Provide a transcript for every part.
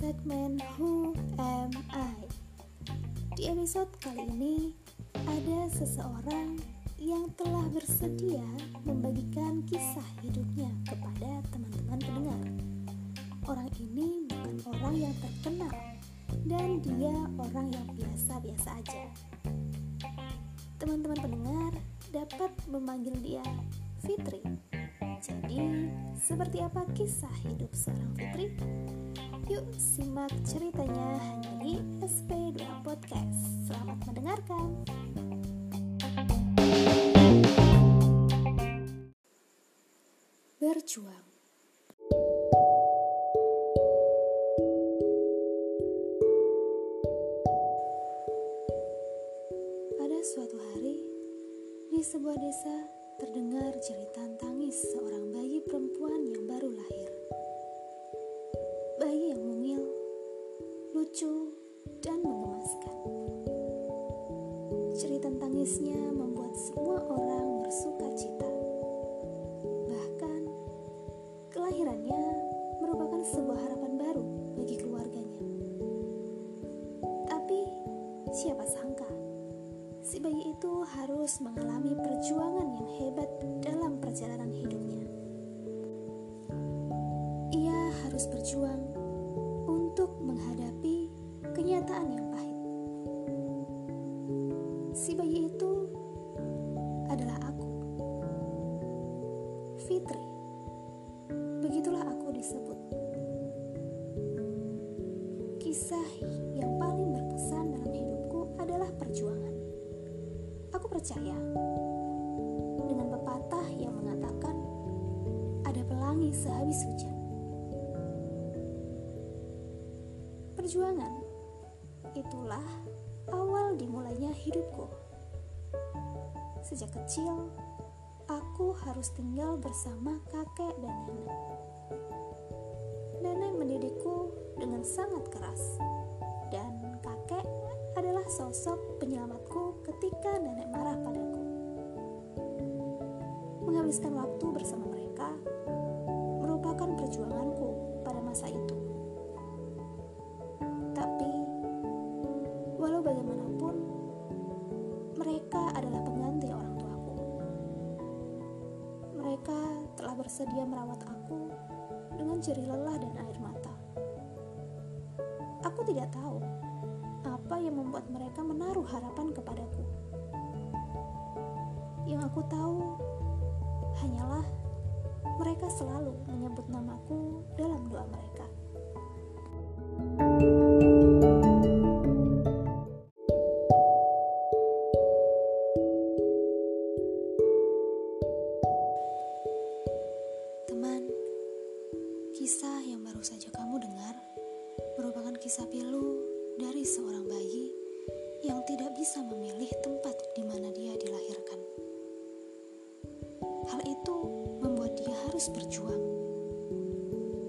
segmen Who Am I? Di episode kali ini ada seseorang yang telah bersedia membagikan kisah hidupnya kepada teman-teman pendengar. Orang ini bukan orang yang terkenal dan dia orang yang biasa-biasa aja. Teman-teman pendengar dapat memanggil dia Fitri. Jadi, seperti apa kisah hidup seorang Fitri? Yuk simak ceritanya hanya di SP2 Podcast. Selamat mendengarkan. Berjuang Pada suatu hari, di sebuah desa terdengar jeritan tangis seorang bayi perempuan yang baru lahir. Bayi yang mungil, lucu, dan mengemaskan. Jeritan tangisnya membuat semua orang bersuka cita. Si bayi itu harus mengalami perjuangan yang hebat dalam perjalanan hidupnya. Ia harus berjuang untuk menghadapi kenyataan yang pahit. Si bayi itu adalah aku, Fitri. Begitulah aku disebut. Kisah yang paling berkesan dalam hidupku adalah perjuangan. Aku percaya dengan pepatah yang mengatakan ada pelangi sehabis hujan. Perjuangan itulah awal dimulainya hidupku. Sejak kecil, aku harus tinggal bersama kakek dan nenek. Nenek mendidikku dengan sangat keras, sosok penyelamatku ketika nenek marah padaku. Menghabiskan waktu bersama mereka merupakan perjuanganku pada masa itu. Tapi, walau bagaimanapun, mereka adalah pengganti orang tuaku. Mereka telah bersedia merawat aku dengan jerih lelah dan air mata. Aku tidak tahu apa yang membuat mereka menaruh harapan kepadaku. Yang aku tahu hanyalah mereka selalu menyebut namaku dalam doa mereka. Teman, kisah yang baru saja kamu dengar merupakan kisah pilu seorang bayi yang tidak bisa memilih tempat di mana dia dilahirkan. Hal itu membuat dia harus berjuang.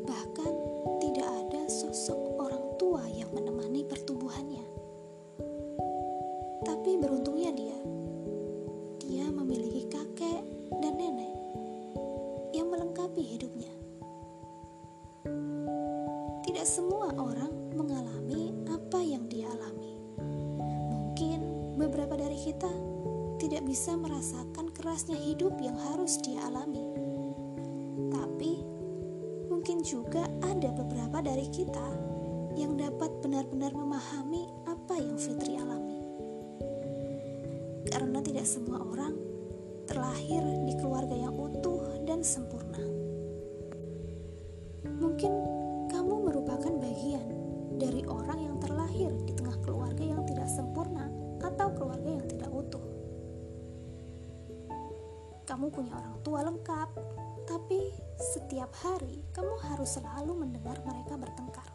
Bahkan tidak ada sosok orang tua yang menemani pertumbuhannya. Tapi beruntungnya kita tidak bisa merasakan kerasnya hidup yang harus dia alami. Tapi mungkin juga ada beberapa dari kita yang dapat benar-benar memahami apa yang Fitri alami. Karena tidak semua orang terlahir di keluarga yang utuh dan sempurna. Kamu punya orang tua lengkap, tapi setiap hari kamu harus selalu mendengar mereka bertengkar.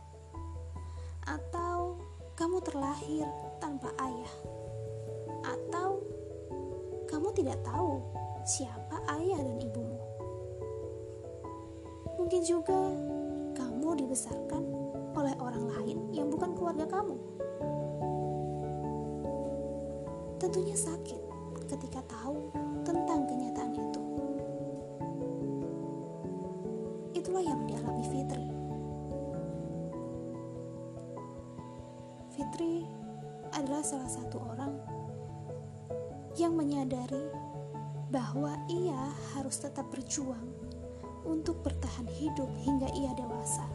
Atau kamu terlahir tanpa ayah. Atau kamu tidak tahu siapa ayah dan ibumu. Mungkin juga kamu dibesarkan oleh orang lain yang bukan keluarga kamu. Tentunya sakit ketika tahu tentang kenyataan itu. Itulah yang dialami Fitri. Fitri adalah salah satu orang yang menyadari bahwa ia harus tetap berjuang untuk bertahan hidup hingga ia dewasa.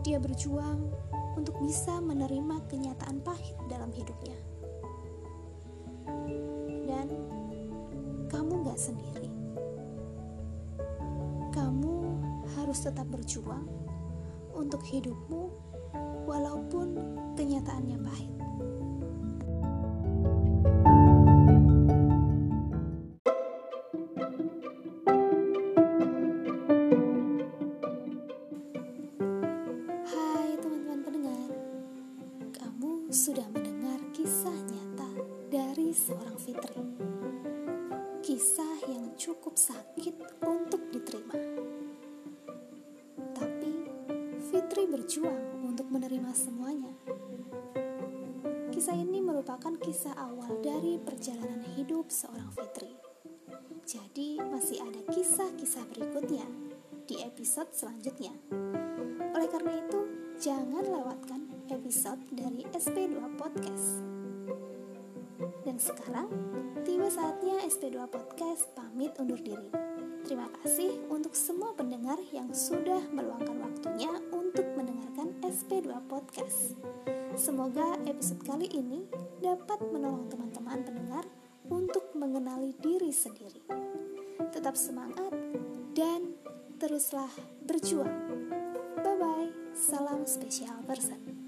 Dia berjuang untuk bisa menerima kenyataan pahit dalam hidupnya. Kamu gak sendiri. Kamu harus tetap berjuang untuk hidupmu walaupun kenyataannya pahit. Hai teman-teman pendengar, kamu sudah mendengar kisah nyata dari seorang Fitri. Merupakan kisah awal dari perjalanan hidup seorang Fitri. Jadi masih ada kisah-kisah berikutnya di episode selanjutnya. Oleh karena itu, jangan lewatkan episode dari SP2 Podcast. Dan sekarang, tiba saatnya SP2 Podcast pamit undur diri. Terima kasih untuk semua pendengar yang sudah meluangkan waktunya untuk mendengarkan SP2 Podcast. Semoga episode kali ini dapat menolong teman-teman pendengar untuk mengenali diri sendiri. Tetap semangat dan teruslah berjuang. Bye bye. Salam spesial person.